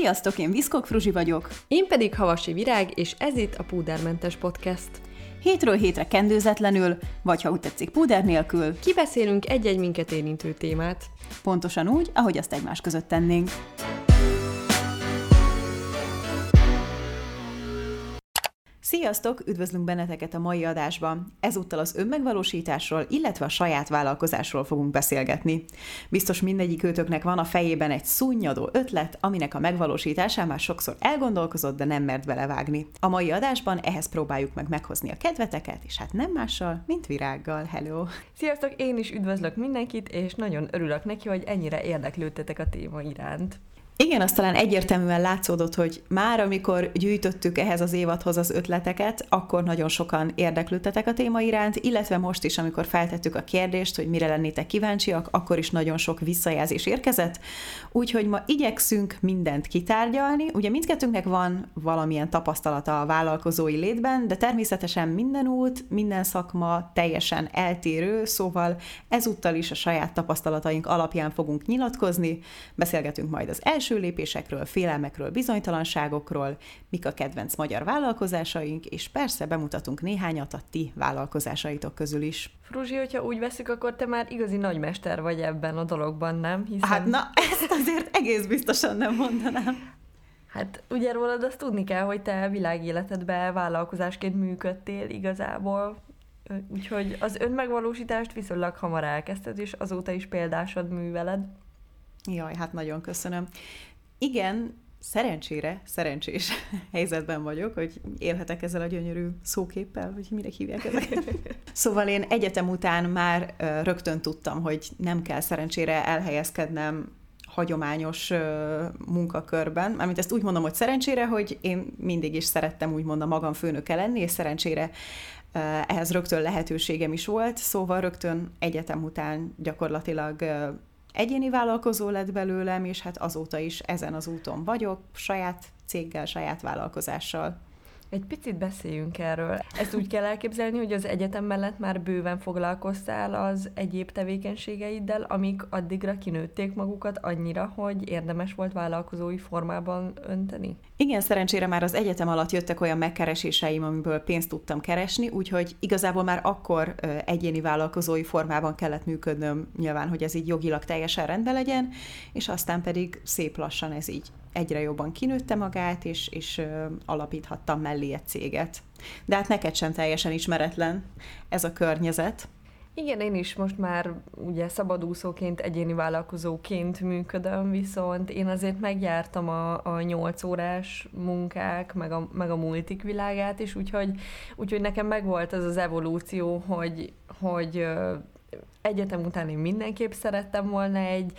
Sziasztok, én Viszkok Fruzsi vagyok. Én pedig Havasi Virág, és ez itt a Púdermentes Podcast. Hétről hétre kendőzetlenül, vagy ha úgy tetszik, púder nélkül. Kibeszélünk egy-egy minket érintő témát. Pontosan úgy, ahogy azt egymás között tennénk. Sziasztok! Üdvözlünk benneteket a mai adásban. Ezúttal az önmegvalósításról, illetve a saját vállalkozásról fogunk beszélgetni. Biztos mindegyik őtöknek van a fejében egy szunnyadó ötlet, aminek a megvalósításán már sokszor elgondolkozott, de nem mert belevágni. A mai adásban ehhez próbáljuk meg meghozni a kedveteket, és hát nem mással, mint virággal. Hello! Sziasztok! Én is üdvözlök mindenkit, és nagyon örülök neki, hogy ennyire érdeklődtetek a téma iránt. Igen, azt talán egyértelműen látszódott, hogy már amikor gyűjtöttük ehhez az évadhoz az ötleteket, akkor nagyon sokan érdeklődtetek a téma iránt, illetve most is, amikor feltettük a kérdést, hogy mire lennétek kíváncsiak, akkor is nagyon sok visszajelzés érkezett. Úgyhogy ma igyekszünk mindent kitárgyalni. Ugye mindkettőnknek van valamilyen tapasztalata a vállalkozói létben, de természetesen minden út, minden szakma teljesen eltérő, szóval ezúttal is a saját tapasztalataink alapján fogunk nyilatkozni, beszélgetünk majd az első első lépésekről, félelmekről, bizonytalanságokról, mik a kedvenc magyar vállalkozásaink, és persze bemutatunk néhányat a ti vállalkozásaitok közül is. Fruzsi, hogyha úgy veszük, akkor te már igazi nagymester vagy ebben a dologban, nem? Hiszen... Hát na, ezt azért egész biztosan nem mondanám. Hát ugye rólad azt tudni kell, hogy te világéletedben vállalkozásként működtél igazából, úgyhogy az önmegvalósítást viszonylag hamar elkezdted, és azóta is példásod műveled. Jaj, hát nagyon köszönöm. Igen, szerencsére, szerencsés helyzetben vagyok, hogy élhetek ezzel a gyönyörű szóképpel, hogy mire hívják ezeket. szóval én egyetem után már rögtön tudtam, hogy nem kell szerencsére elhelyezkednem hagyományos munkakörben. Mármint ezt úgy mondom, hogy szerencsére, hogy én mindig is szerettem úgymond a magam főnöke lenni, és szerencsére ehhez rögtön lehetőségem is volt, szóval rögtön egyetem után gyakorlatilag egyéni vállalkozó lett belőlem, és hát azóta is ezen az úton vagyok, saját céggel, saját vállalkozással. Egy picit beszéljünk erről. Ezt úgy kell elképzelni, hogy az egyetem mellett már bőven foglalkoztál az egyéb tevékenységeiddel, amik addigra kinőtték magukat annyira, hogy érdemes volt vállalkozói formában önteni? Igen, szerencsére már az egyetem alatt jöttek olyan megkereséseim, amiből pénzt tudtam keresni, úgyhogy igazából már akkor egyéni vállalkozói formában kellett működnöm, nyilván, hogy ez így jogilag teljesen rendben legyen, és aztán pedig szép lassan ez így egyre jobban kinőtte magát, és, és alapíthattam mellé egy céget. De hát neked sem teljesen ismeretlen ez a környezet. Igen, én is most már ugye szabadúszóként, egyéni vállalkozóként működöm, viszont én azért megjártam a, a 8 órás munkák, meg a, meg a multik világát is, úgyhogy, úgyhogy nekem megvolt az az evolúció, hogy, hogy egyetem után én mindenképp szerettem volna egy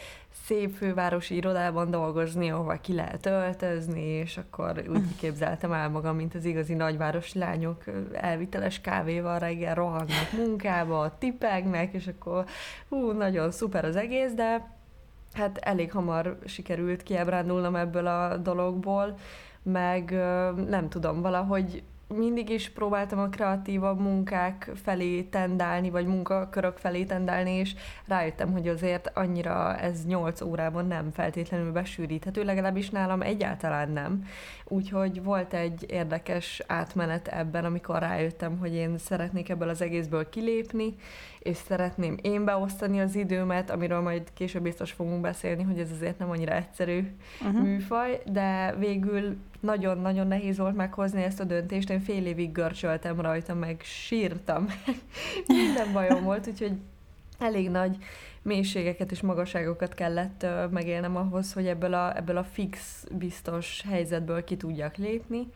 szép fővárosi irodában dolgozni, ahova ki lehet öltözni, és akkor úgy képzeltem el magam, mint az igazi nagyvárosi lányok elviteles kávéval reggel rohannak munkába, tipegnek, és akkor hú, nagyon szuper az egész, de hát elég hamar sikerült kiebrándulnom ebből a dologból, meg nem tudom, valahogy mindig is próbáltam a kreatívabb munkák felé tendálni, vagy munkakörök felé tendálni, és rájöttem, hogy azért annyira ez 8 órában nem feltétlenül besűríthető, legalábbis nálam egyáltalán nem. Úgyhogy volt egy érdekes átmenet ebben, amikor rájöttem, hogy én szeretnék ebből az egészből kilépni, és szeretném én beosztani az időmet, amiről majd később biztos fogunk beszélni, hogy ez azért nem annyira egyszerű uh-huh. műfaj, de végül nagyon-nagyon nehéz volt meghozni ezt a döntést. Én fél évig görcsöltem rajta, meg sírtam. Minden bajom volt, úgyhogy elég nagy mélységeket és magasságokat kellett uh, megélnem ahhoz, hogy ebből a, ebből a fix, biztos helyzetből ki tudjak lépni.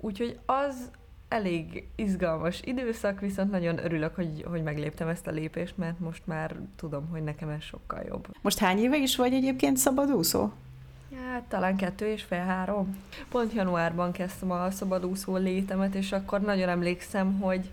Úgyhogy az elég izgalmas időszak, viszont nagyon örülök, hogy, hogy megléptem ezt a lépést, mert most már tudom, hogy nekem ez sokkal jobb. Most hány éve is vagy egyébként szabadúszó? Hát talán kettő és fél három. Pont januárban kezdtem a szabadúszó létemet, és akkor nagyon emlékszem, hogy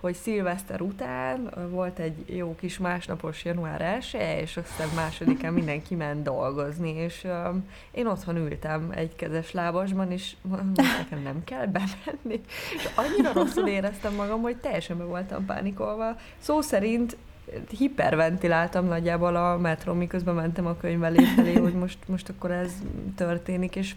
hogy szilveszter után volt egy jó kis másnapos január 1 és aztán másodikán mindenki ment dolgozni, és um, én otthon ültem egy kezes lábasban, és nekem nem kell bemenni. És annyira rosszul éreztem magam, hogy teljesen be voltam pánikolva. Szó szerint hiperventiláltam nagyjából a metró, miközben mentem a könyvelés felé, hogy most, most akkor ez történik, és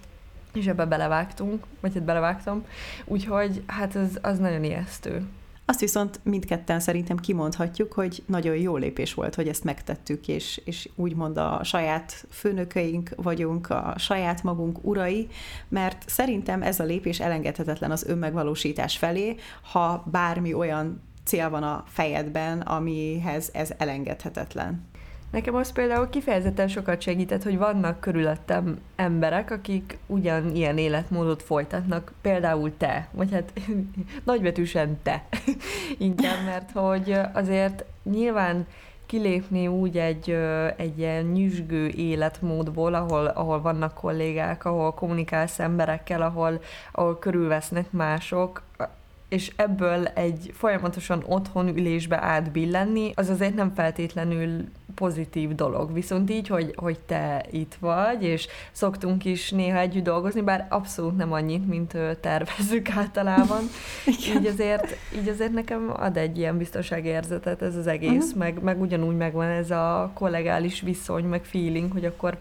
és ebbe belevágtunk, vagy hát belevágtam, úgyhogy hát az, az nagyon ijesztő. Azt viszont mindketten szerintem kimondhatjuk, hogy nagyon jó lépés volt, hogy ezt megtettük, és, és úgymond a saját főnökeink vagyunk, a saját magunk urai, mert szerintem ez a lépés elengedhetetlen az önmegvalósítás felé, ha bármi olyan cél van a fejedben, amihez ez elengedhetetlen. Nekem az például kifejezetten sokat segített, hogy vannak körülöttem emberek, akik ugyanilyen életmódot folytatnak, például te, vagy hát nagybetűsen te, inkább, mert hogy azért nyilván kilépni úgy egy, egy ilyen nyüzsgő életmódból, ahol, ahol vannak kollégák, ahol kommunikálsz emberekkel, ahol, ahol körülvesznek mások, és ebből egy folyamatosan otthon ülésbe átbillenni, az azért nem feltétlenül pozitív dolog. Viszont így, hogy, hogy te itt vagy, és szoktunk is néha együtt dolgozni, bár abszolút nem annyit, mint tervezzük általában. így, azért, így azért nekem ad egy ilyen biztonságérzetet ez az egész, uh-huh. meg, meg ugyanúgy megvan ez a kollegális viszony, meg feeling, hogy akkor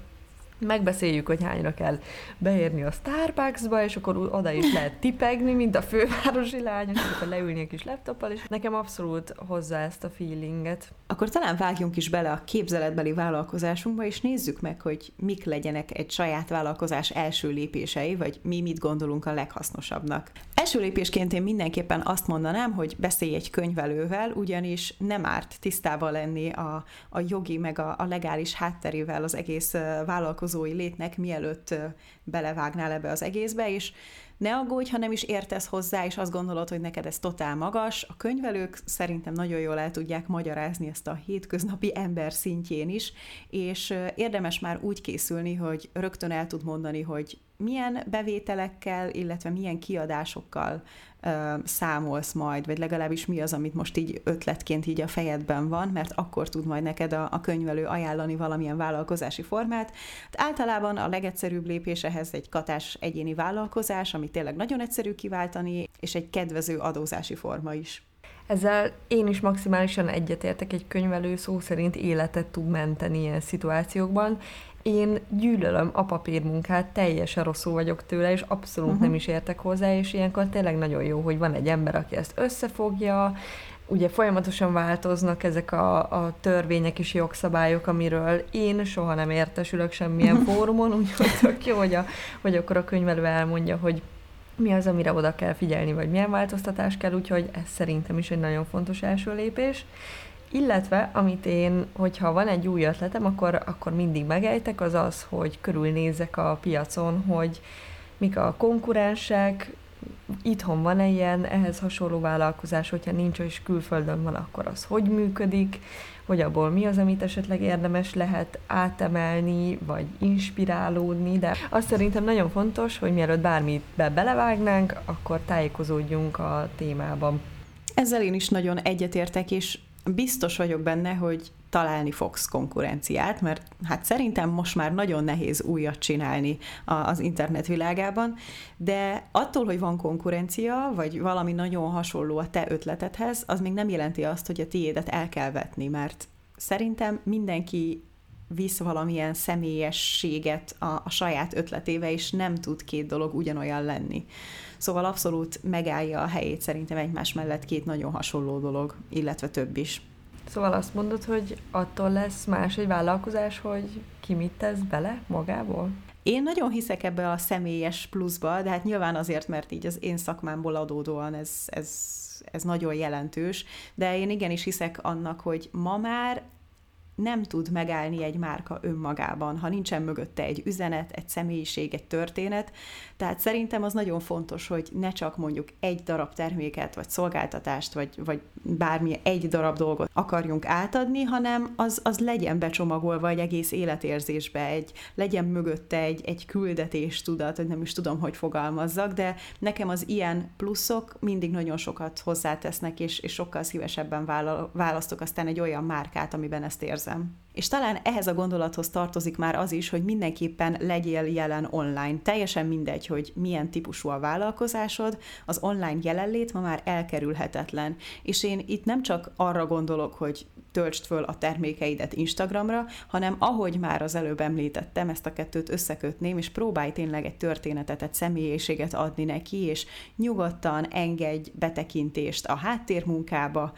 megbeszéljük, hogy hányra kell beérni a Starbucksba, és akkor oda is lehet tipegni, mint a fővárosi lányok, és akkor leülni a kis laptoppal, és nekem abszolút hozzá ezt a feelinget. Akkor talán vágjunk is bele a képzeletbeli vállalkozásunkba, és nézzük meg, hogy mik legyenek egy saját vállalkozás első lépései, vagy mi mit gondolunk a leghasznosabbnak. Első lépésként én mindenképpen azt mondanám, hogy beszélj egy könyvelővel, ugyanis nem árt tisztában lenni a, a jogi meg a, a legális hátterével az egész vállalkozói létnek, mielőtt belevágnál ebbe az egészbe, és ne aggódj, ha nem is értesz hozzá, és azt gondolod, hogy neked ez totál magas. A könyvelők szerintem nagyon jól el tudják magyarázni ezt a hétköznapi ember szintjén is, és érdemes már úgy készülni, hogy rögtön el tud mondani, hogy milyen bevételekkel, illetve milyen kiadásokkal ö, számolsz majd, vagy legalábbis mi az, amit most így ötletként így a fejedben van, mert akkor tud majd neked a, a könyvelő ajánlani valamilyen vállalkozási formát. Hát általában a legegyszerűbb lépés ehhez egy katás egyéni vállalkozás, ami tényleg nagyon egyszerű kiváltani, és egy kedvező adózási forma is. Ezzel én is maximálisan egyetértek, egy könyvelő szó szerint életet tud menteni ilyen szituációkban. Én gyűlölöm a papírmunkát, teljesen rosszul vagyok tőle, és abszolút uh-huh. nem is értek hozzá, és ilyenkor tényleg nagyon jó, hogy van egy ember, aki ezt összefogja, ugye folyamatosan változnak ezek a, a törvények és jogszabályok, amiről én soha nem értesülök semmilyen fórumon, úgyhogy tök jó, hogy, a, hogy akkor a könyvelő elmondja, hogy mi az, amire oda kell figyelni, vagy milyen változtatás kell, úgyhogy ez szerintem is egy nagyon fontos első lépés. Illetve, amit én, hogyha van egy új ötletem, akkor, akkor mindig megejtek, az az, hogy körülnézek a piacon, hogy mik a konkurensek, itthon van-e ilyen ehhez hasonló vállalkozás, hogyha nincs, és külföldön van, akkor az hogy működik, hogy abból mi az, amit esetleg érdemes lehet átemelni, vagy inspirálódni, de azt szerintem nagyon fontos, hogy mielőtt bármit be belevágnánk, akkor tájékozódjunk a témában. Ezzel én is nagyon egyetértek, és biztos vagyok benne, hogy találni fogsz konkurenciát, mert hát szerintem most már nagyon nehéz újat csinálni az internet világában, de attól, hogy van konkurencia, vagy valami nagyon hasonló a te ötletedhez, az még nem jelenti azt, hogy a tiédet el kell vetni, mert szerintem mindenki visz valamilyen személyességet a, a saját ötletébe, és nem tud két dolog ugyanolyan lenni. Szóval abszolút megállja a helyét szerintem egymás mellett két nagyon hasonló dolog, illetve több is. Szóval azt mondod, hogy attól lesz más egy vállalkozás, hogy ki mit tesz bele magából? Én nagyon hiszek ebbe a személyes pluszba, de hát nyilván azért, mert így az én szakmámból adódóan ez, ez, ez nagyon jelentős, de én igenis hiszek annak, hogy ma már nem tud megállni egy márka önmagában, ha nincsen mögötte egy üzenet, egy személyiség, egy történet. Tehát szerintem az nagyon fontos, hogy ne csak mondjuk egy darab terméket, vagy szolgáltatást, vagy, vagy bármi egy darab dolgot akarjunk átadni, hanem az, az legyen becsomagolva egy egész életérzésbe, egy, legyen mögötte egy, egy küldetés tudat, hogy nem is tudom, hogy fogalmazzak, de nekem az ilyen pluszok mindig nagyon sokat hozzátesznek, és, és sokkal szívesebben választok aztán egy olyan márkát, amiben ezt érzem érzem. És talán ehhez a gondolathoz tartozik már az is, hogy mindenképpen legyél jelen online. Teljesen mindegy, hogy milyen típusú a vállalkozásod, az online jelenlét ma már elkerülhetetlen. És én itt nem csak arra gondolok, hogy töltsd föl a termékeidet Instagramra, hanem ahogy már az előbb említettem, ezt a kettőt összekötném, és próbálj tényleg egy történetet, egy személyiséget adni neki, és nyugodtan engedj betekintést a háttérmunkába,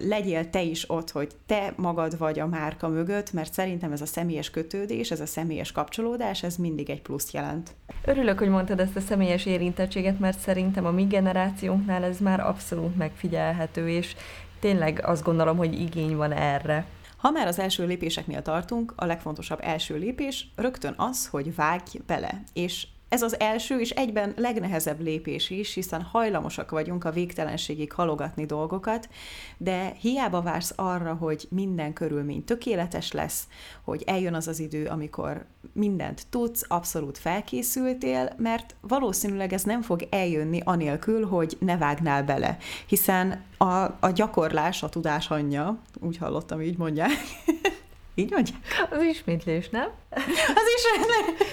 legyél te is ott, hogy te magad vagy a márka mögött, mert szerintem ez a személyes kötődés, ez a személyes kapcsolódás, ez mindig egy plusz jelent. Örülök, hogy mondtad ezt a személyes érintettséget, mert szerintem a mi generációnknál ez már abszolút megfigyelhető, és tényleg azt gondolom, hogy igény van erre. Ha már az első lépéseknél tartunk, a legfontosabb első lépés rögtön az, hogy vágj bele, és ez az első és egyben legnehezebb lépés is, hiszen hajlamosak vagyunk a végtelenségig halogatni dolgokat, de hiába vársz arra, hogy minden körülmény tökéletes lesz, hogy eljön az az idő, amikor mindent tudsz, abszolút felkészültél, mert valószínűleg ez nem fog eljönni anélkül, hogy ne vágnál bele, hiszen a, a gyakorlás a tudás anyja, úgy hallottam, így mondják. így mondják? Az ismétlés, nem? Az ismétlés.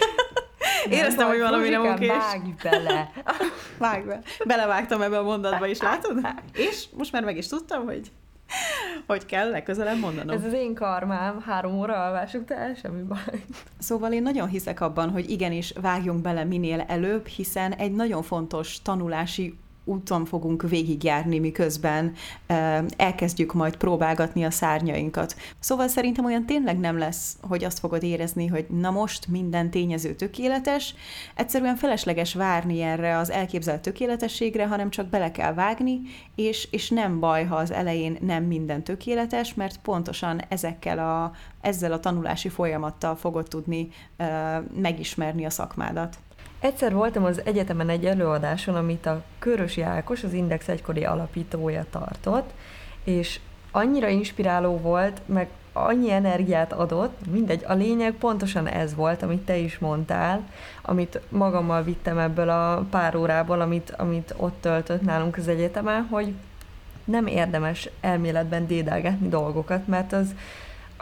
Éreztem, hogy valami nem oké. Vágj bele. Vágj be. Belevágtam ebbe a mondatba is, látod? És most már meg is tudtam, hogy hogy kell legközelebb mondanom. Ez az én karmám, három óra alvás után, semmi baj. Szóval én nagyon hiszek abban, hogy igenis vágjunk bele minél előbb, hiszen egy nagyon fontos tanulási úton fogunk végigjárni, miközben elkezdjük majd próbálgatni a szárnyainkat. Szóval szerintem olyan tényleg nem lesz, hogy azt fogod érezni, hogy na most minden tényező tökéletes, egyszerűen felesleges várni erre az elképzelt tökéletességre, hanem csak bele kell vágni, és, és nem baj, ha az elején nem minden tökéletes, mert pontosan ezekkel a, ezzel a tanulási folyamattal fogod tudni megismerni a szakmádat. Egyszer voltam az egyetemen egy előadáson, amit a Körösi Ákos, az Index egykori alapítója tartott, és annyira inspiráló volt, meg annyi energiát adott, mindegy, a lényeg pontosan ez volt, amit te is mondtál, amit magammal vittem ebből a pár órából, amit, amit ott töltött nálunk az egyetemen, hogy nem érdemes elméletben dédelgetni dolgokat, mert az,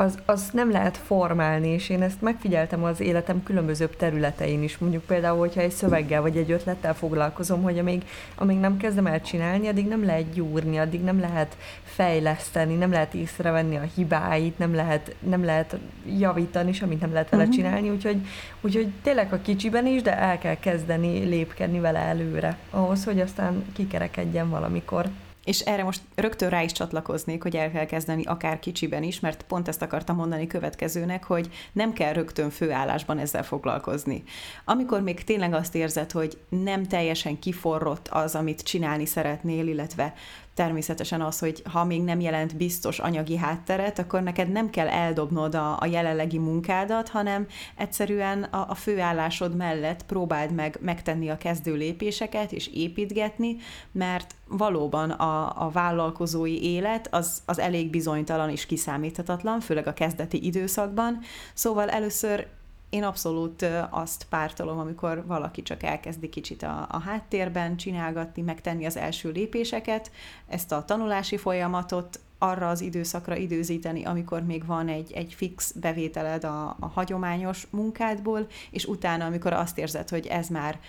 az, az nem lehet formálni, és én ezt megfigyeltem az életem különböző területein is. Mondjuk például, hogyha egy szöveggel vagy egy ötlettel foglalkozom, hogy amíg, amíg nem kezdem el csinálni, addig nem lehet gyúrni, addig nem lehet fejleszteni, nem lehet észrevenni a hibáit, nem lehet, nem lehet javítani, semmit nem lehet vele uh-huh. csinálni, úgyhogy, úgyhogy tényleg a kicsiben is, de el kell kezdeni lépkedni vele előre, ahhoz, hogy aztán kikerekedjen valamikor. És erre most rögtön rá is csatlakoznék, hogy el kell kezdeni akár kicsiben is, mert pont ezt akartam mondani következőnek, hogy nem kell rögtön főállásban ezzel foglalkozni. Amikor még tényleg azt érzed, hogy nem teljesen kiforrott az, amit csinálni szeretnél, illetve természetesen az, hogy ha még nem jelent biztos anyagi hátteret, akkor neked nem kell eldobnod a, a jelenlegi munkádat, hanem egyszerűen a, a főállásod mellett próbáld meg megtenni a kezdő lépéseket és építgetni, mert valóban a, a vállalkozói élet az, az elég bizonytalan és kiszámíthatatlan, főleg a kezdeti időszakban, szóval először én abszolút azt pártolom, amikor valaki csak elkezdi kicsit a, a háttérben csinálgatni, megtenni az első lépéseket, ezt a tanulási folyamatot arra az időszakra időzíteni, amikor még van egy, egy fix bevételed a, a hagyományos munkádból, és utána, amikor azt érzed, hogy ez már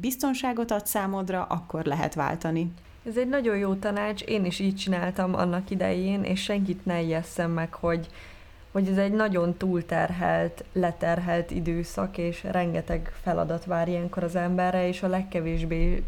biztonságot ad számodra, akkor lehet váltani. Ez egy nagyon jó tanács, én is így csináltam annak idején, és senkit ne ijesszem meg, hogy hogy ez egy nagyon túlterhelt, leterhelt időszak, és rengeteg feladat vár ilyenkor az emberre, és a legkevésbé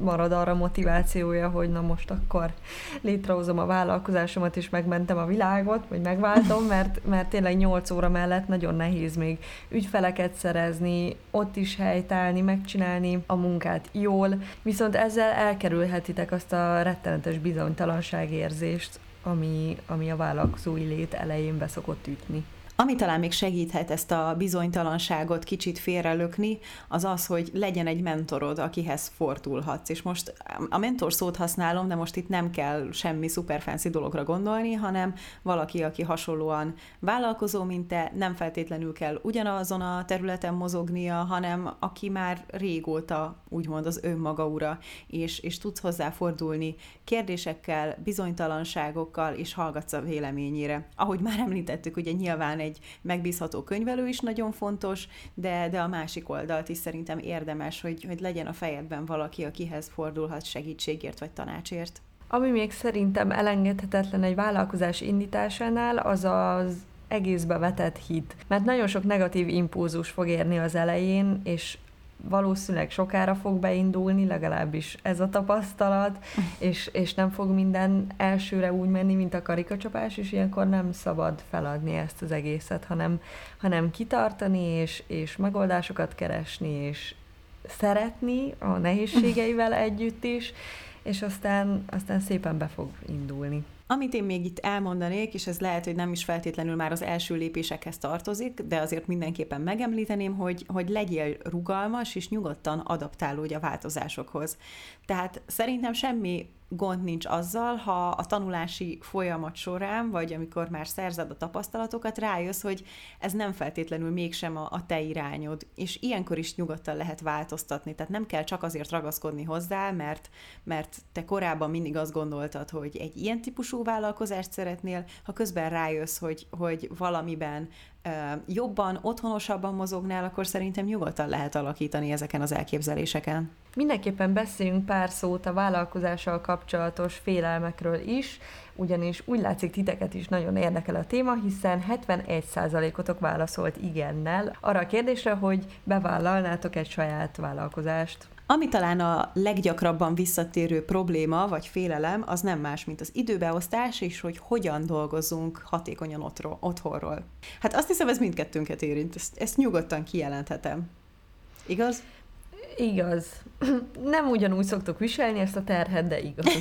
marad arra motivációja, hogy na most akkor létrehozom a vállalkozásomat, és megmentem a világot, vagy megváltom, mert, mert tényleg 8 óra mellett nagyon nehéz még ügyfeleket szerezni, ott is helytállni, megcsinálni a munkát jól, viszont ezzel elkerülhetitek azt a rettenetes bizonytalanságérzést, ami, ami a vállalkozói lét elején beszokott ütni. Ami talán még segíthet ezt a bizonytalanságot kicsit félrelökni, az az, hogy legyen egy mentorod, akihez fordulhatsz. És most a mentor szót használom, de most itt nem kell semmi szuper fancy dologra gondolni, hanem valaki, aki hasonlóan vállalkozó, mint te, nem feltétlenül kell ugyanazon a területen mozognia, hanem aki már régóta úgymond az önmaga ura, és, és tudsz hozzá fordulni kérdésekkel, bizonytalanságokkal, és hallgatsz a véleményére. Ahogy már említettük, ugye nyilván egy megbízható könyvelő is nagyon fontos, de, de a másik oldalt is szerintem érdemes, hogy, hogy legyen a fejedben valaki, akihez fordulhat segítségért vagy tanácsért. Ami még szerintem elengedhetetlen egy vállalkozás indításánál, az az egészbe vetett hit. Mert nagyon sok negatív impulzus fog érni az elején, és valószínűleg sokára fog beindulni, legalábbis ez a tapasztalat, és, és nem fog minden elsőre úgy menni, mint a karikacsapás, és ilyenkor nem szabad feladni ezt az egészet, hanem, hanem kitartani, és, és megoldásokat keresni, és szeretni a nehézségeivel együtt is, és aztán, aztán szépen be fog indulni. Amit én még itt elmondanék, és ez lehet, hogy nem is feltétlenül már az első lépésekhez tartozik, de azért mindenképpen megemlíteném, hogy, hogy legyél rugalmas, és nyugodtan adaptálódj a változásokhoz. Tehát szerintem semmi gond nincs azzal, ha a tanulási folyamat során, vagy amikor már szerzed a tapasztalatokat, rájössz, hogy ez nem feltétlenül mégsem a, a te irányod, és ilyenkor is nyugodtan lehet változtatni, tehát nem kell csak azért ragaszkodni hozzá, mert, mert te korábban mindig azt gondoltad, hogy egy ilyen típusú vállalkozást szeretnél, ha közben rájössz, hogy, hogy valamiben jobban, otthonosabban mozognál, akkor szerintem nyugodtan lehet alakítani ezeken az elképzeléseken. Mindenképpen beszéljünk pár szót a vállalkozással kapcsolatos félelmekről is, ugyanis úgy látszik titeket is nagyon érdekel a téma, hiszen 71%-otok válaszolt igennel arra a kérdésre, hogy bevállalnátok egy saját vállalkozást. Ami talán a leggyakrabban visszatérő probléma vagy félelem, az nem más, mint az időbeosztás, és hogy hogyan dolgozzunk hatékonyan otthon, otthonról. Hát azt hiszem, ez mindkettőnket érint, ezt, ezt nyugodtan kijelenthetem. Igaz? Igaz. Nem ugyanúgy szoktok viselni ezt a terhet, de igaz.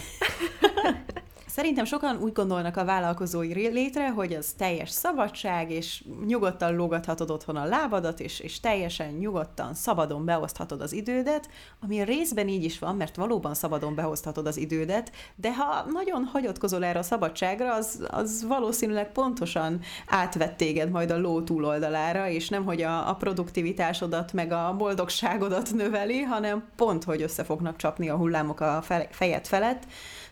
Szerintem sokan úgy gondolnak a vállalkozói létre, hogy az teljes szabadság, és nyugodtan lógathatod otthon a lábadat, és, és teljesen nyugodtan, szabadon beoszthatod az idődet, ami részben így is van, mert valóban szabadon beoszthatod az idődet, de ha nagyon hagyatkozol erre a szabadságra, az, az valószínűleg pontosan átvett téged majd a ló túloldalára, és nem, hogy a, a produktivitásodat meg a boldogságodat növeli, hanem pont, hogy össze fognak csapni a hullámok a fejed felett,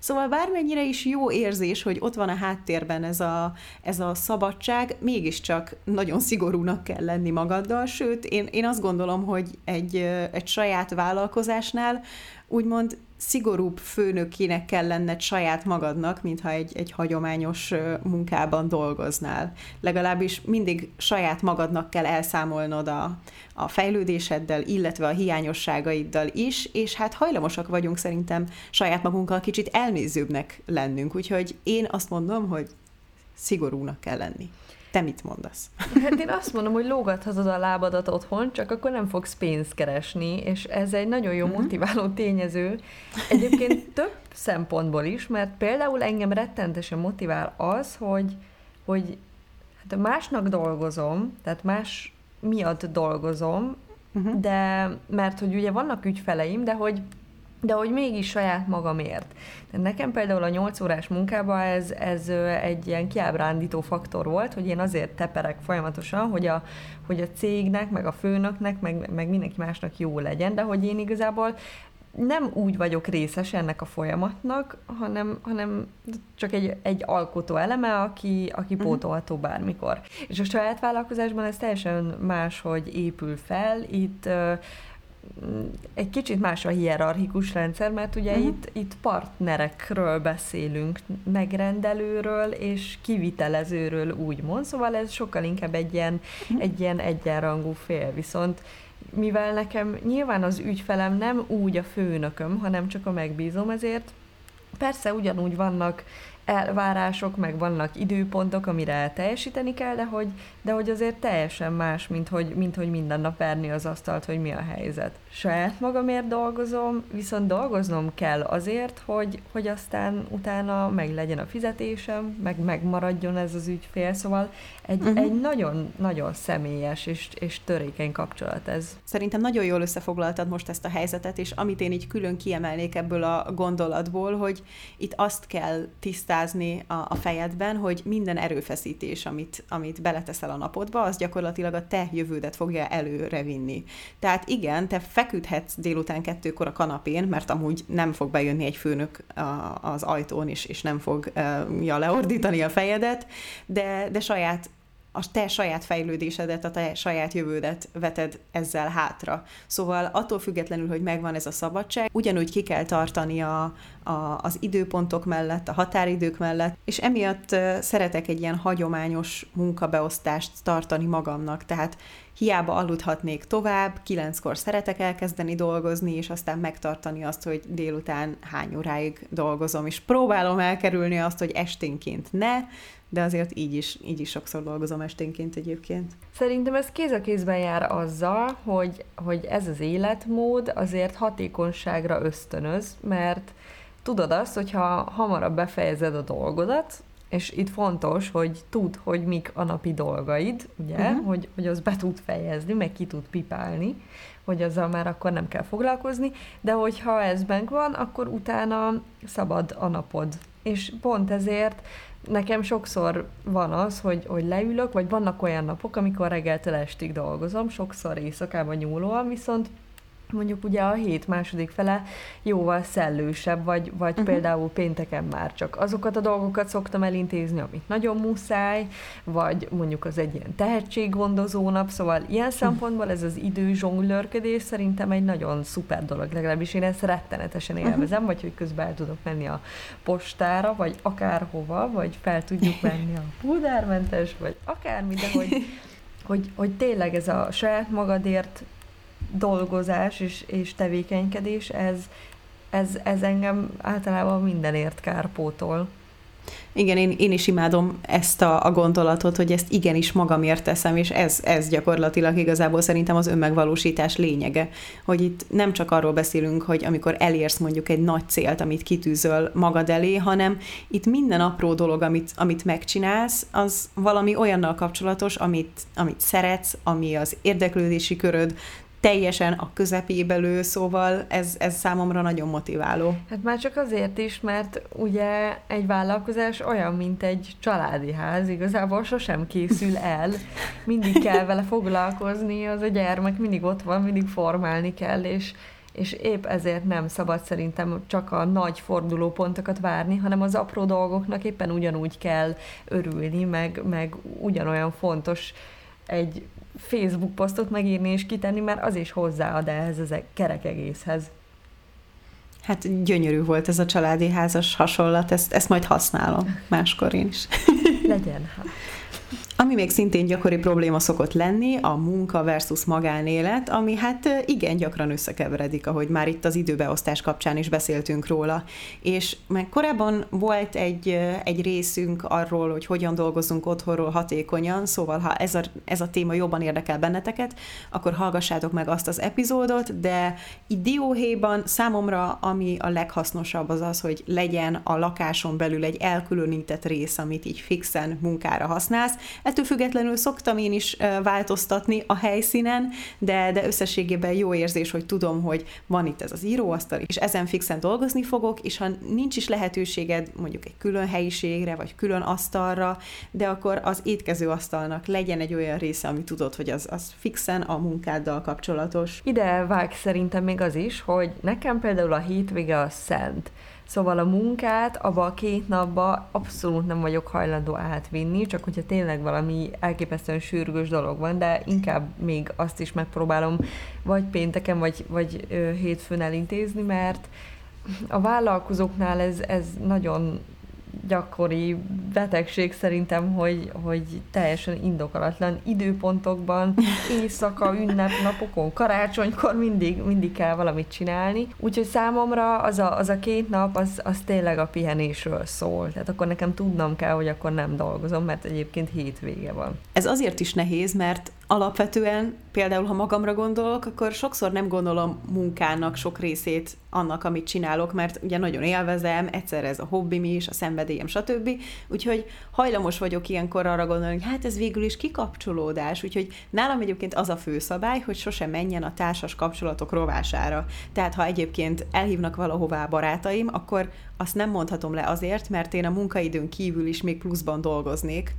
Szóval bármennyire is jó érzés, hogy ott van a háttérben ez a, ez a szabadság, mégiscsak nagyon szigorúnak kell lenni magaddal, sőt, én, én azt gondolom, hogy egy, egy saját vállalkozásnál úgymond szigorúbb főnökének kell lenned saját magadnak, mintha egy, egy hagyományos munkában dolgoznál. Legalábbis mindig saját magadnak kell elszámolnod a, a fejlődéseddel, illetve a hiányosságaiddal is, és hát hajlamosak vagyunk szerintem saját magunkkal kicsit elnézőbbnek lennünk, úgyhogy én azt mondom, hogy szigorúnak kell lenni. Te mit mondasz? Hát én azt mondom, hogy lógathatod a lábadat otthon, csak akkor nem fogsz pénzt keresni, és ez egy nagyon jó mhm. motiváló tényező. Egyébként több szempontból is, mert például engem rettentesen motivál az, hogy, hogy hát másnak dolgozom, tehát más miatt dolgozom, uh-huh. de mert hogy ugye vannak ügyfeleim, de hogy de hogy mégis saját magamért. De nekem például a 8 órás munkában ez, ez egy ilyen kiábrándító faktor volt, hogy én azért teperek folyamatosan, hogy a, hogy a cégnek, meg a főnöknek, meg, meg mindenki másnak jó legyen, de hogy én igazából nem úgy vagyok részes ennek a folyamatnak, hanem, hanem csak egy, egy alkotó eleme, aki, aki mhm. pótolható bármikor. És a saját vállalkozásban ez teljesen más, hogy épül fel. Itt egy kicsit más a hierarchikus rendszer, mert ugye uh-huh. itt, itt partnerekről beszélünk, megrendelőről és kivitelezőről úgymond, szóval ez sokkal inkább egy ilyen, uh-huh. egy ilyen egyenrangú fél. Viszont mivel nekem nyilván az ügyfelem nem úgy a főnököm, hanem csak a megbízom, ezért persze ugyanúgy vannak elvárások, meg vannak időpontok, amire teljesíteni kell, de hogy, de hogy azért teljesen más, mint hogy, mint hogy minden nap verni az asztalt, hogy mi a helyzet. Saját magamért dolgozom, viszont dolgoznom kell azért, hogy, hogy aztán utána meg legyen a fizetésem, meg megmaradjon ez az ügyfél, szóval egy, uh-huh. egy nagyon-nagyon személyes és, és törékeny kapcsolat ez. Szerintem nagyon jól összefoglaltad most ezt a helyzetet, és amit én így külön kiemelnék ebből a gondolatból, hogy itt azt kell tisztázni a, a fejedben, hogy minden erőfeszítés, amit, amit beleteszel a napodba, az gyakorlatilag a te jövődet fogja előre vinni. Tehát igen, te feküdhetsz délután kettőkor a kanapén, mert amúgy nem fog bejönni egy főnök az ajtón, és, és nem fogja leordítani a fejedet, de, de saját a te saját fejlődésedet, a te saját jövődet veted ezzel hátra. Szóval attól függetlenül, hogy megvan ez a szabadság, ugyanúgy ki kell tartani a, a, az időpontok mellett, a határidők mellett, és emiatt szeretek egy ilyen hagyományos munkabeosztást tartani magamnak. Tehát hiába aludhatnék tovább, kilenckor szeretek elkezdeni dolgozni, és aztán megtartani azt, hogy délután hány óráig dolgozom, és próbálom elkerülni azt, hogy esténként ne, de azért így is, így is sokszor dolgozom esténként egyébként. Szerintem ez kéz a kézben jár azzal, hogy, hogy ez az életmód azért hatékonyságra ösztönöz, mert tudod azt, hogyha hamarabb befejezed a dolgodat, és itt fontos, hogy tud, hogy mik a napi dolgaid, ugye, uh-huh. hogy, hogy az be tud fejezni, meg ki tud pipálni, hogy azzal már akkor nem kell foglalkozni, de hogyha ez bent van, akkor utána szabad a napod. És pont ezért nekem sokszor van az, hogy, hogy leülök, vagy vannak olyan napok, amikor reggeltől estig dolgozom, sokszor éjszakában nyúlóan, viszont mondjuk ugye a hét második fele jóval szellősebb, vagy, vagy uh-huh. például pénteken már csak azokat a dolgokat szoktam elintézni, amit nagyon muszáj, vagy mondjuk az egy ilyen tehetséggondozó nap, szóval ilyen uh-huh. szempontból ez az idő zsonglőrködés szerintem egy nagyon szuper dolog, legalábbis én ezt rettenetesen élvezem, uh-huh. vagy hogy közben el tudok menni a postára, vagy akárhova, vagy fel tudjuk menni a puldermentes, vagy akármi, de hogy, hogy, hogy tényleg ez a saját magadért dolgozás és, és tevékenykedés, ez, ez, ez engem általában mindenért kárpótol. Igen, én, én is imádom ezt a, a gondolatot, hogy ezt igenis magamért teszem, és ez, ez gyakorlatilag igazából szerintem az önmegvalósítás lényege, hogy itt nem csak arról beszélünk, hogy amikor elérsz mondjuk egy nagy célt, amit kitűzöl magad elé, hanem itt minden apró dolog, amit, amit megcsinálsz, az valami olyannal kapcsolatos, amit, amit szeretsz, ami az érdeklődési köröd, teljesen a közepébe lő, szóval ez, ez számomra nagyon motiváló. Hát már csak azért is, mert ugye egy vállalkozás olyan, mint egy családi ház, igazából sosem készül el, mindig kell vele foglalkozni, az a gyermek mindig ott van, mindig formálni kell, és és épp ezért nem szabad szerintem csak a nagy fordulópontokat várni, hanem az apró dolgoknak éppen ugyanúgy kell örülni, meg, meg ugyanolyan fontos egy Facebook posztot megírni és kitenni, mert az is hozzáad ehhez az kerek egészhez. Hát gyönyörű volt ez a családi házas hasonlat, ezt, ezt majd használom máskor én is. Legyen hát. Ami még szintén gyakori probléma szokott lenni, a munka versus magánélet, ami hát igen gyakran összekeveredik, ahogy már itt az időbeosztás kapcsán is beszéltünk róla. És meg korábban volt egy, egy részünk arról, hogy hogyan dolgozunk otthonról hatékonyan, szóval ha ez a, ez a téma jobban érdekel benneteket, akkor hallgassátok meg azt az epizódot, de dióhéjban számomra ami a leghasznosabb az az, hogy legyen a lakáson belül egy elkülönített rész, amit így fixen munkára használsz, Ettől függetlenül szoktam én is változtatni a helyszínen, de, de összességében jó érzés, hogy tudom, hogy van itt ez az íróasztal, és ezen fixen dolgozni fogok, és ha nincs is lehetőséged mondjuk egy külön helyiségre, vagy külön asztalra, de akkor az étkező asztalnak legyen egy olyan része, ami tudod, hogy az, az fixen a munkáddal kapcsolatos. Ide vág szerintem még az is, hogy nekem például a hétvége a szent. Szóval a munkát abba a két napba abszolút nem vagyok hajlandó átvinni, csak hogyha tényleg valami elképesztően sürgős dolog van, de inkább még azt is megpróbálom vagy pénteken, vagy, vagy hétfőn elintézni, mert a vállalkozóknál ez, ez nagyon gyakori betegség szerintem, hogy, hogy teljesen indokolatlan időpontokban, éjszaka, ünnepnapokon, karácsonykor mindig, mindig kell valamit csinálni. Úgyhogy számomra az a, az a két nap, az, az tényleg a pihenésről szól. Tehát akkor nekem tudnom kell, hogy akkor nem dolgozom, mert egyébként hétvége van. Ez azért is nehéz, mert alapvetően, például ha magamra gondolok, akkor sokszor nem gondolom munkának sok részét annak, amit csinálok, mert ugye nagyon élvezem, egyszer ez a hobbim is, a szenvedélyem, stb. Úgyhogy hajlamos vagyok ilyenkor arra gondolni, hogy hát ez végül is kikapcsolódás, úgyhogy nálam egyébként az a fő szabály, hogy sosem menjen a társas kapcsolatok rovására. Tehát ha egyébként elhívnak valahová barátaim, akkor azt nem mondhatom le azért, mert én a munkaidőn kívül is még pluszban dolgoznék,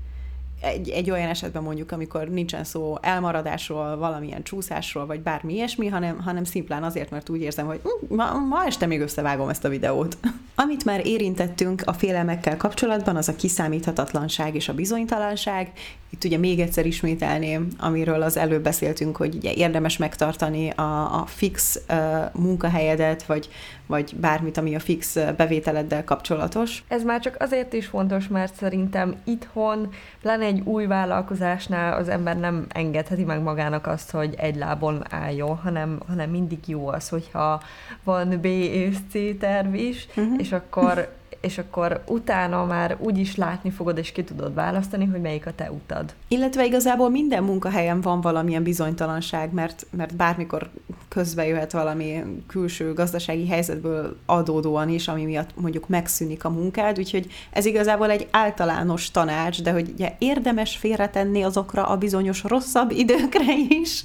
egy, egy olyan esetben mondjuk, amikor nincsen szó elmaradásról, valamilyen csúszásról, vagy bármi ilyesmi, hanem, hanem szimplán azért, mert úgy érzem, hogy hm, ma, ma este még összevágom ezt a videót. Amit már érintettünk a félelmekkel kapcsolatban, az a kiszámíthatatlanság és a bizonytalanság, itt ugye még egyszer ismételném, amiről az előbb beszéltünk, hogy ugye érdemes megtartani a, a fix uh, munkahelyedet, vagy, vagy bármit, ami a fix bevételeddel kapcsolatos. Ez már csak azért is fontos, mert szerintem itthon, pláne egy új vállalkozásnál az ember nem engedheti meg magának azt, hogy egy lábon álljon, hanem, hanem mindig jó az, hogyha van B és C terv is, uh-huh. és akkor és akkor utána már úgy is látni fogod, és ki tudod választani, hogy melyik a te utad. Illetve igazából minden munkahelyen van valamilyen bizonytalanság, mert, mert bármikor közbe jöhet valami külső gazdasági helyzetből adódóan is, ami miatt mondjuk megszűnik a munkád, úgyhogy ez igazából egy általános tanács, de hogy ugye érdemes félretenni azokra a bizonyos rosszabb időkre is,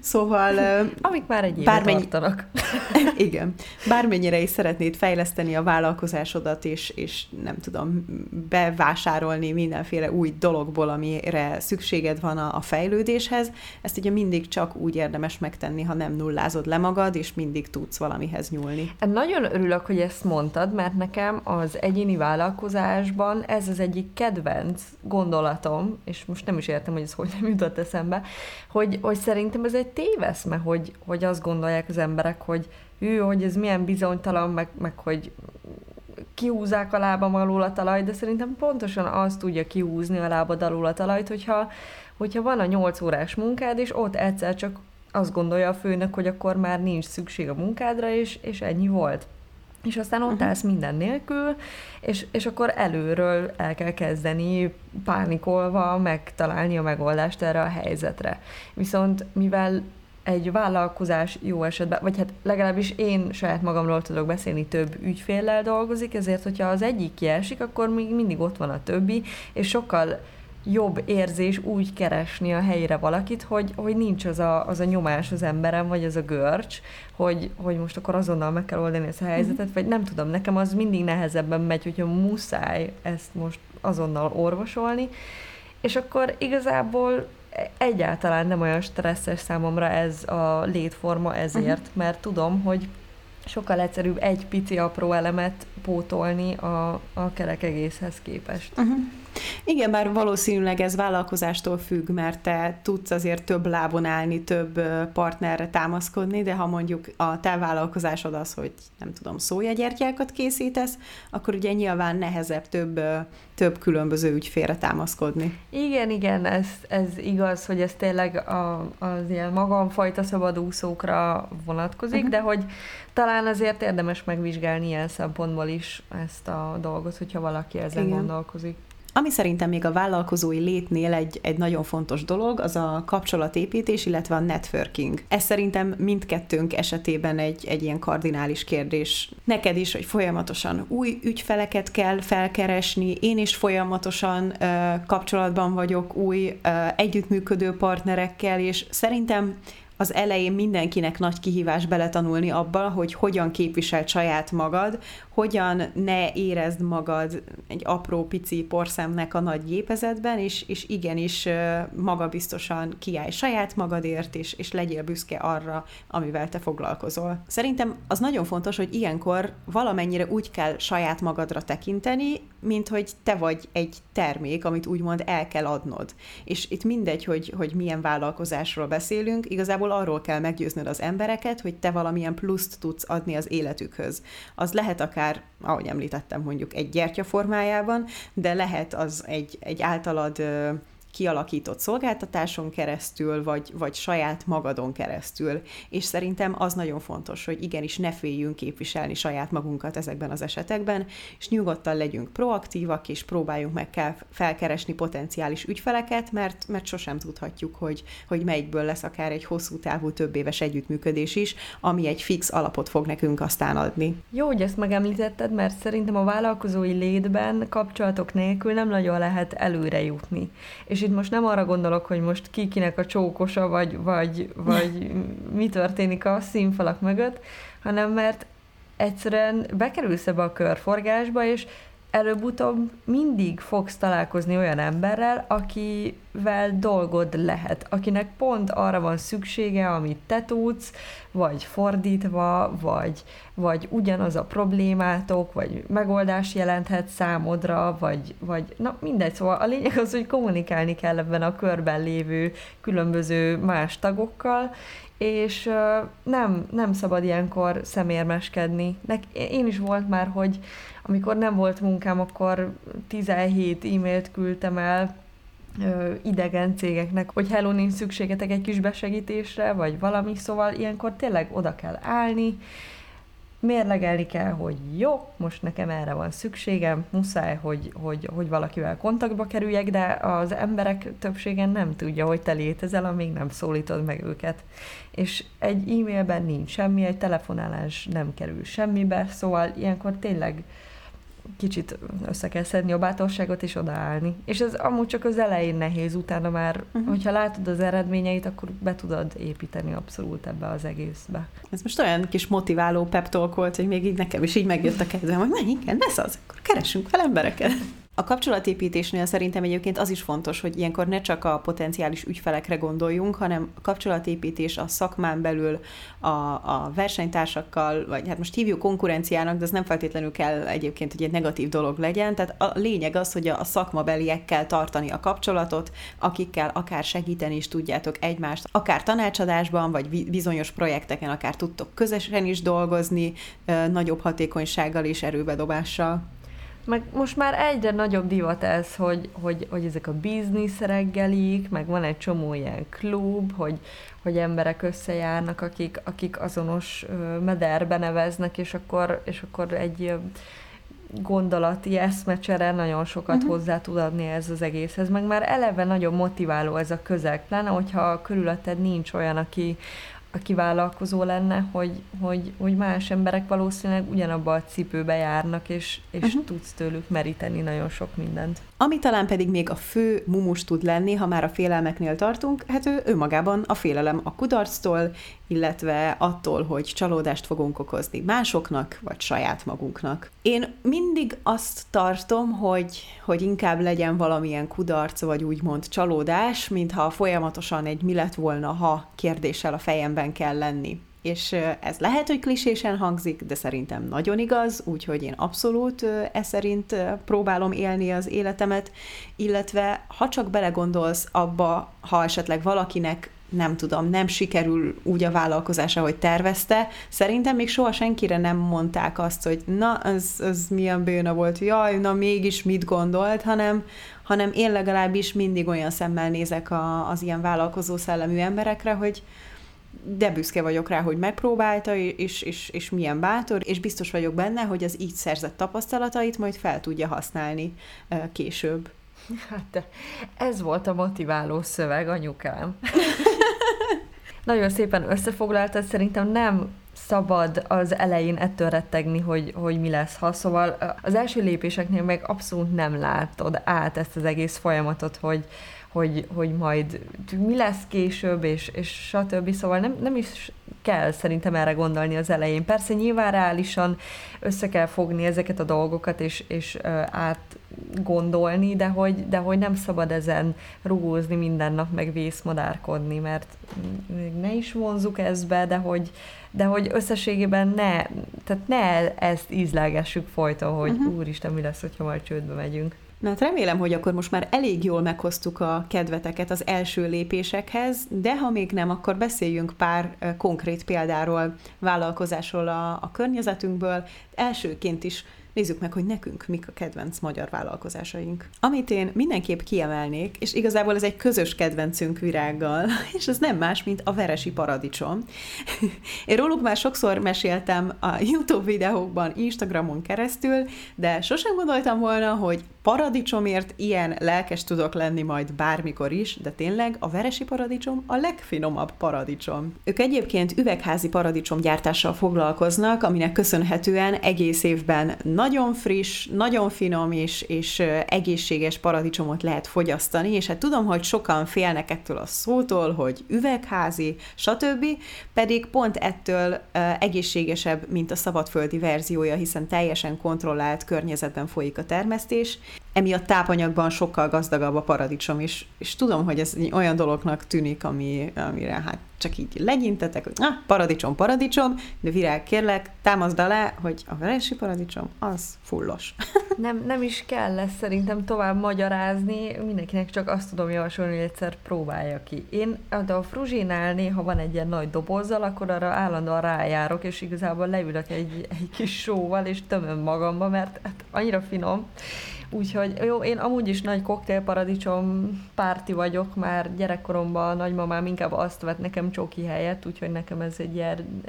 Szóval... Amik már egy bármennyi... tartanak. Igen. Bármennyire is szeretnéd fejleszteni a vállalkozásodat, és, és nem tudom, bevásárolni mindenféle új dologból, amire szükséged van a, a fejlődéshez, ezt ugye mindig csak úgy érdemes megtenni, ha nem nullázod le magad, és mindig tudsz valamihez nyúlni. Nagyon örülök, hogy ezt mondtad, mert nekem az egyéni vállalkozásban ez az egyik kedvenc gondolatom, és most nem is értem, hogy ez hogy nem jutott eszembe, hogy, hogy szerintem ez egy téveszme, hogy, hogy azt gondolják az emberek, hogy ő, hogy ez milyen bizonytalan, meg, meg hogy kihúzzák a lábam alól a talajt, de szerintem pontosan azt tudja kihúzni a lábad alól a talajt, hogyha, hogyha van a 8 órás munkád, és ott egyszer csak azt gondolja a főnök, hogy akkor már nincs szükség a munkádra, és, és ennyi volt és aztán ott uh-huh. állsz minden nélkül, és, és akkor előről el kell kezdeni pánikolva megtalálni a megoldást erre a helyzetre. Viszont mivel egy vállalkozás jó esetben, vagy hát legalábbis én saját magamról tudok beszélni, több ügyféllel dolgozik, ezért, hogyha az egyik kiesik, akkor még mindig ott van a többi, és sokkal jobb érzés úgy keresni a helyére valakit, hogy, hogy nincs az a, az a nyomás az emberem, vagy az a görcs, hogy, hogy most akkor azonnal meg kell oldani ezt a helyzetet, mm. vagy nem tudom, nekem az mindig nehezebben megy, hogyha muszáj ezt most azonnal orvosolni, és akkor igazából egyáltalán nem olyan stresszes számomra ez a létforma ezért, uh-huh. mert tudom, hogy sokkal egyszerűbb egy pici apró elemet pótolni a, a kerek egészhez képest. Uh-huh. Igen, bár valószínűleg ez vállalkozástól függ, mert te tudsz azért több lábon állni, több partnerre támaszkodni, de ha mondjuk a te vállalkozásod az, hogy nem tudom, szójagyertyákat készítesz, akkor ugye nyilván nehezebb több, több különböző ügyfélre támaszkodni. Igen, igen, ez, ez igaz, hogy ez tényleg a, az ilyen magamfajta szabadúszókra vonatkozik, uh-huh. de hogy talán azért érdemes megvizsgálni ilyen szempontból is ezt a dolgot, hogyha valaki ezen Igen. gondolkozik. Ami szerintem még a vállalkozói létnél egy, egy nagyon fontos dolog, az a kapcsolatépítés, illetve a networking. Ez szerintem mindkettőnk esetében egy, egy ilyen kardinális kérdés. Neked is, hogy folyamatosan új ügyfeleket kell felkeresni, én is folyamatosan uh, kapcsolatban vagyok új uh, együttműködő partnerekkel, és szerintem az elején mindenkinek nagy kihívás beletanulni abba, hogy hogyan képvisel saját magad, hogyan ne érezd magad egy apró pici porszemnek a nagy gépezetben, és, és igenis magabiztosan kiállj saját magadért, és, és legyél büszke arra, amivel te foglalkozol. Szerintem az nagyon fontos, hogy ilyenkor valamennyire úgy kell saját magadra tekinteni, mint hogy te vagy egy termék, amit úgymond el kell adnod. És itt mindegy, hogy, hogy milyen vállalkozásról beszélünk, igazából arról kell meggyőznöd az embereket, hogy te valamilyen pluszt tudsz adni az életükhöz. Az lehet akár, ahogy említettem, mondjuk egy gyertya formájában, de lehet az egy, egy általad kialakított szolgáltatáson keresztül, vagy, vagy saját magadon keresztül. És szerintem az nagyon fontos, hogy igenis ne féljünk képviselni saját magunkat ezekben az esetekben, és nyugodtan legyünk proaktívak, és próbáljunk meg kell felkeresni potenciális ügyfeleket, mert, mert sosem tudhatjuk, hogy, hogy melyikből lesz akár egy hosszú távú, több éves együttműködés is, ami egy fix alapot fog nekünk aztán adni. Jó, hogy ezt megemlítetted, mert szerintem a vállalkozói létben kapcsolatok nélkül nem nagyon lehet előre jutni. És itt most nem arra gondolok, hogy most kikinek a csókosa, vagy, vagy, vagy mi történik a színfalak mögött, hanem mert egyszerűen bekerülsz ebbe a körforgásba, és előbb-utóbb mindig fogsz találkozni olyan emberrel, akivel dolgod lehet, akinek pont arra van szüksége, amit te tudsz, vagy fordítva, vagy, vagy ugyanaz a problémátok, vagy megoldás jelenthet számodra, vagy, vagy na mindegy, szóval a lényeg az, hogy kommunikálni kell ebben a körben lévő különböző más tagokkal, és nem, nem szabad ilyenkor szemérmeskedni. Én is volt már, hogy amikor nem volt munkám, akkor 17 e-mailt küldtem el idegen cégeknek, hogy hello, nincs szükségetek egy kis besegítésre, vagy valami, szóval ilyenkor tényleg oda kell állni, mérlegelni kell, hogy jó, most nekem erre van szükségem, muszáj, hogy, hogy, hogy valakivel kontaktba kerüljek, de az emberek többségen nem tudja, hogy te létezel, amíg nem szólítod meg őket. És egy e-mailben nincs semmi, egy telefonálás nem kerül semmibe, szóval ilyenkor tényleg kicsit össze kell szedni a bátorságot és odaállni. És ez amúgy csak az elején nehéz, utána már, uh-huh. hogyha látod az eredményeit, akkor be tudod építeni abszolút ebbe az egészbe. Ez most olyan kis motiváló pep talk volt, hogy még így nekem is így megjött a kedvem, hogy menj, igen, lesz az, akkor keresünk fel embereket. A kapcsolatépítésnél szerintem egyébként az is fontos, hogy ilyenkor ne csak a potenciális ügyfelekre gondoljunk, hanem a kapcsolatépítés a szakmán belül a, a versenytársakkal, vagy hát most hívjuk konkurenciának, de ez nem feltétlenül kell egyébként, hogy egy negatív dolog legyen. Tehát a lényeg az, hogy a szakmabeliekkel tartani a kapcsolatot, akikkel akár segíteni is tudjátok egymást, akár tanácsadásban, vagy bizonyos projekteken, akár tudtok közösen is dolgozni, nagyobb hatékonysággal és erőbedobással. Meg most már egyre nagyobb divat ez, hogy, hogy, hogy ezek a biznisz reggelik, meg van egy csomó ilyen klub, hogy, hogy emberek összejárnak, akik, akik azonos mederbe neveznek, és akkor, és akkor egy gondolati eszmecsere nagyon sokat uh-huh. hozzá tud adni ez az egészhez, meg már eleve nagyon motiváló ez a közeg, pláne hogyha körülötted nincs olyan, aki, aki vállalkozó lenne, hogy, hogy, hogy más emberek valószínűleg ugyanabba a cipőbe járnak, és, és uh-huh. tudsz tőlük meríteni nagyon sok mindent. Ami talán pedig még a fő mumus tud lenni, ha már a félelmeknél tartunk, hát ő önmagában a félelem a kudarctól, illetve attól, hogy csalódást fogunk okozni másoknak, vagy saját magunknak. Én mindig azt tartom, hogy, hogy inkább legyen valamilyen kudarc, vagy úgymond csalódás, mintha folyamatosan egy mi lett volna, ha kérdéssel a fejemben kell lenni. És ez lehet, hogy klisésen hangzik, de szerintem nagyon igaz, úgyhogy én abszolút e szerint próbálom élni az életemet, illetve ha csak belegondolsz abba, ha esetleg valakinek nem tudom, nem sikerül úgy a vállalkozása, hogy tervezte. Szerintem még soha senkire nem mondták azt, hogy na, ez, ez milyen bőna volt, jaj, na mégis mit gondolt, hanem, hanem én legalábbis mindig olyan szemmel nézek a, az ilyen vállalkozó szellemű emberekre, hogy, de büszke vagyok rá, hogy megpróbálta, és, és, és milyen bátor, és biztos vagyok benne, hogy az így szerzett tapasztalatait majd fel tudja használni később. Hát ez volt a motiváló szöveg, anyukám. Nagyon szépen összefoglaltad, szerintem nem szabad az elején ettől rettegni, hogy, hogy mi lesz ha. Szóval az első lépéseknél meg abszolút nem látod át ezt az egész folyamatot, hogy, hogy, hogy majd mi lesz később, és, és stb. Szóval nem, nem is kell szerintem erre gondolni az elején. Persze nyilván reálisan össze kell fogni ezeket a dolgokat, és, és átgondolni, de hogy, de hogy nem szabad ezen rugózni minden nap, meg vészmadárkodni, mert ne is vonzuk ezt be, de hogy, de hogy összességében ne, tehát ne ezt ízlelgessük folyton, hogy uh-huh. úristen, mi lesz, hogyha majd csődbe megyünk. Na hát remélem, hogy akkor most már elég jól meghoztuk a kedveteket az első lépésekhez, de ha még nem, akkor beszéljünk pár konkrét példáról, vállalkozásról a, a környezetünkből. Elsőként is nézzük meg, hogy nekünk mik a kedvenc magyar vállalkozásaink. Amit én mindenképp kiemelnék, és igazából ez egy közös kedvencünk virággal, és ez nem más, mint a veresi paradicsom. Én róluk már sokszor meséltem a YouTube videókban, Instagramon keresztül, de sosem gondoltam volna, hogy paradicsomért ilyen lelkes tudok lenni majd bármikor is, de tényleg a veresi paradicsom a legfinomabb paradicsom. Ők egyébként üvegházi paradicsom gyártással foglalkoznak, aminek köszönhetően egész évben nagyon friss, nagyon finom és, és egészséges paradicsomot lehet fogyasztani, és hát tudom, hogy sokan félnek ettől a szótól, hogy üvegházi, stb., pedig pont ettől egészségesebb, mint a szabadföldi verziója, hiszen teljesen kontrollált környezetben folyik a termesztés, emiatt tápanyagban sokkal gazdagabb a paradicsom is, és tudom, hogy ez olyan dolognak tűnik, ami, amire hát csak így legyintetek, hogy ah, paradicsom, paradicsom, de virág, kérlek, támaszd alá, hogy a veresi paradicsom az fullos. nem, nem is kell lesz szerintem tovább magyarázni, mindenkinek csak azt tudom javasolni, hogy egyszer próbálja ki. Én de a fruzsinál néha van egy ilyen nagy dobozzal, akkor arra állandóan rájárok, és igazából leülök egy, egy kis sóval, és tömöm magamba, mert hát annyira finom, Úgyhogy jó, én amúgy is nagy koktélparadicsom párti vagyok, már gyerekkoromban a nagymamám inkább azt vett nekem csoki helyet, úgyhogy nekem ez egy ilyen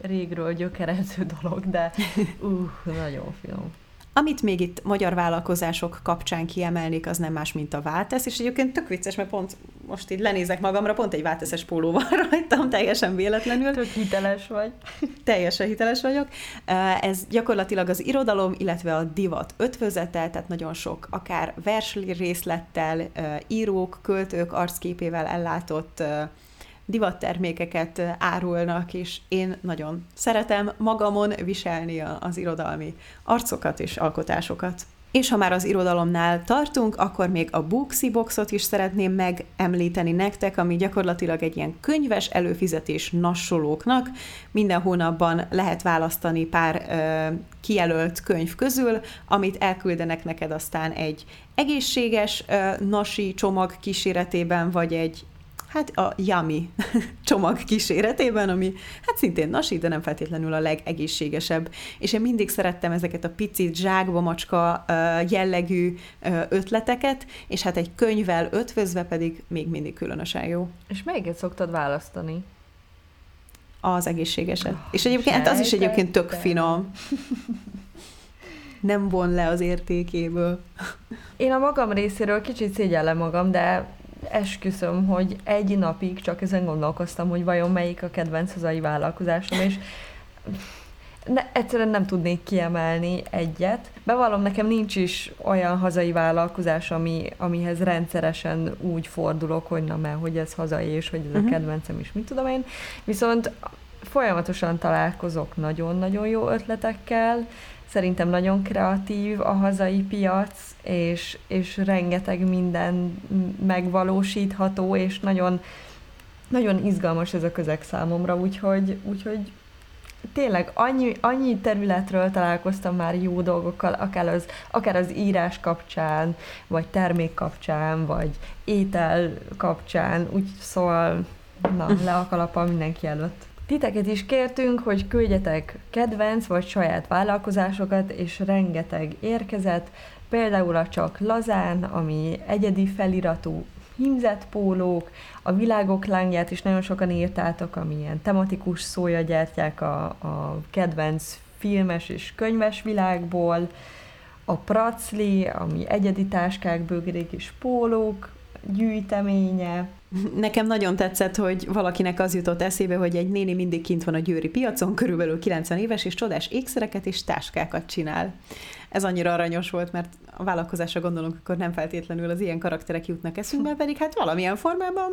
régről gyökerező dolog, de uh, nagyon finom. Amit még itt magyar vállalkozások kapcsán kiemelnék, az nem más, mint a Váltesz, és egyébként tök vicces, mert pont most így lenézek magamra, pont egy Válteszes póló van rajtam, teljesen véletlenül. Tök hiteles vagy. Teljesen hiteles vagyok. Ez gyakorlatilag az irodalom, illetve a divat ötvözete, tehát nagyon sok, akár részlettel, írók, költők arcképével ellátott divattermékeket árulnak, és én nagyon szeretem magamon viselni az irodalmi arcokat és alkotásokat. És ha már az irodalomnál tartunk, akkor még a Booksy Boxot is szeretném megemlíteni nektek, ami gyakorlatilag egy ilyen könyves előfizetés nassolóknak. Minden hónapban lehet választani pár ö, kijelölt könyv közül, amit elküldenek neked aztán egy egészséges ö, nasi csomag kíséretében, vagy egy hát a Yummy csomag kíséretében, ami hát szintén nasi, de nem feltétlenül a legegészségesebb. És én mindig szerettem ezeket a picit zsákba macska jellegű ötleteket, és hát egy könyvvel ötvözve pedig még mindig különösen jó. És melyiket szoktad választani? Az egészségeset. Oh, és egyébként hát az is egyébként tök finom. nem von le az értékéből. Én a magam részéről kicsit szégyellem magam, de esküszöm, hogy egy napig csak ezen gondolkoztam, hogy vajon melyik a kedvenc hazai vállalkozásom, és ne, egyszerűen nem tudnék kiemelni egyet. Bevallom, nekem nincs is olyan hazai vállalkozás, ami, amihez rendszeresen úgy fordulok, hogy na mert hogy ez hazai, és hogy ez uh-huh. a mhm. kedvencem is, mit tudom én. Viszont folyamatosan találkozok nagyon-nagyon jó ötletekkel, Szerintem nagyon kreatív a hazai piac, és, és rengeteg minden megvalósítható, és nagyon, nagyon izgalmas ez a közeg számomra, úgyhogy, úgyhogy tényleg annyi, annyi területről találkoztam már jó dolgokkal, akár az, akár az írás kapcsán, vagy termék kapcsán, vagy étel kapcsán, úgy szóval na, le a kalapa mindenki előtt. Titeket is kértünk, hogy küldjetek kedvenc vagy saját vállalkozásokat, és rengeteg érkezett, például a Csak Lazán, ami egyedi feliratú hímzett pólók, a világok lángját is nagyon sokan írtátok, ami ilyen tematikus szója gyártják a, a kedvenc filmes és könyves világból, a Pracli, ami egyedi táskák, bögrék és pólók gyűjteménye, Nekem nagyon tetszett, hogy valakinek az jutott eszébe, hogy egy néni mindig kint van a győri piacon, körülbelül 90 éves, és csodás ékszereket és táskákat csinál. Ez annyira aranyos volt, mert a vállalkozásra gondolunk, akkor nem feltétlenül az ilyen karakterek jutnak eszünkbe, pedig hát valamilyen formában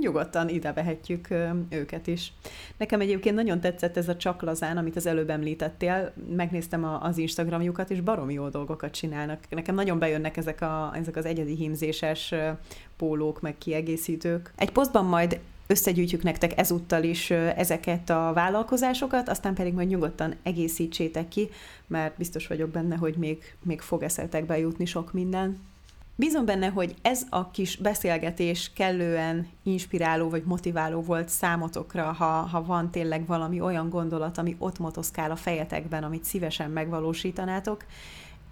nyugodtan ide vehetjük őket is. Nekem egyébként nagyon tetszett ez a csaklazán, amit az előbb említettél, megnéztem az Instagramjukat, és baromi jó dolgokat csinálnak. Nekem nagyon bejönnek ezek, a, ezek az egyedi hímzéses pólók, meg kiegészítők. Egy posztban majd összegyűjtjük nektek ezúttal is ezeket a vállalkozásokat, aztán pedig majd nyugodtan egészítsétek ki, mert biztos vagyok benne, hogy még, még fog eszetekbe jutni sok minden. Bízom benne, hogy ez a kis beszélgetés kellően inspiráló vagy motiváló volt számotokra, ha, ha van tényleg valami olyan gondolat, ami ott motoszkál a fejetekben, amit szívesen megvalósítanátok,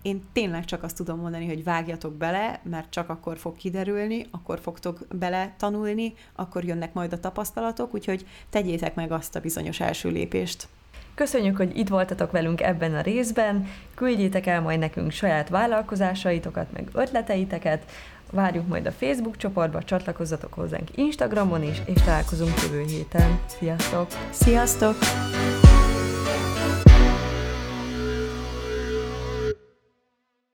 én tényleg csak azt tudom mondani, hogy vágjatok bele, mert csak akkor fog kiderülni, akkor fogtok bele tanulni, akkor jönnek majd a tapasztalatok, úgyhogy tegyétek meg azt a bizonyos első lépést. Köszönjük, hogy itt voltatok velünk ebben a részben, küldjétek el majd nekünk saját vállalkozásaitokat, meg ötleteiteket, várjuk majd a Facebook csoportba, csatlakozzatok hozzánk Instagramon is, és találkozunk jövő héten. Sziasztok! Sziasztok!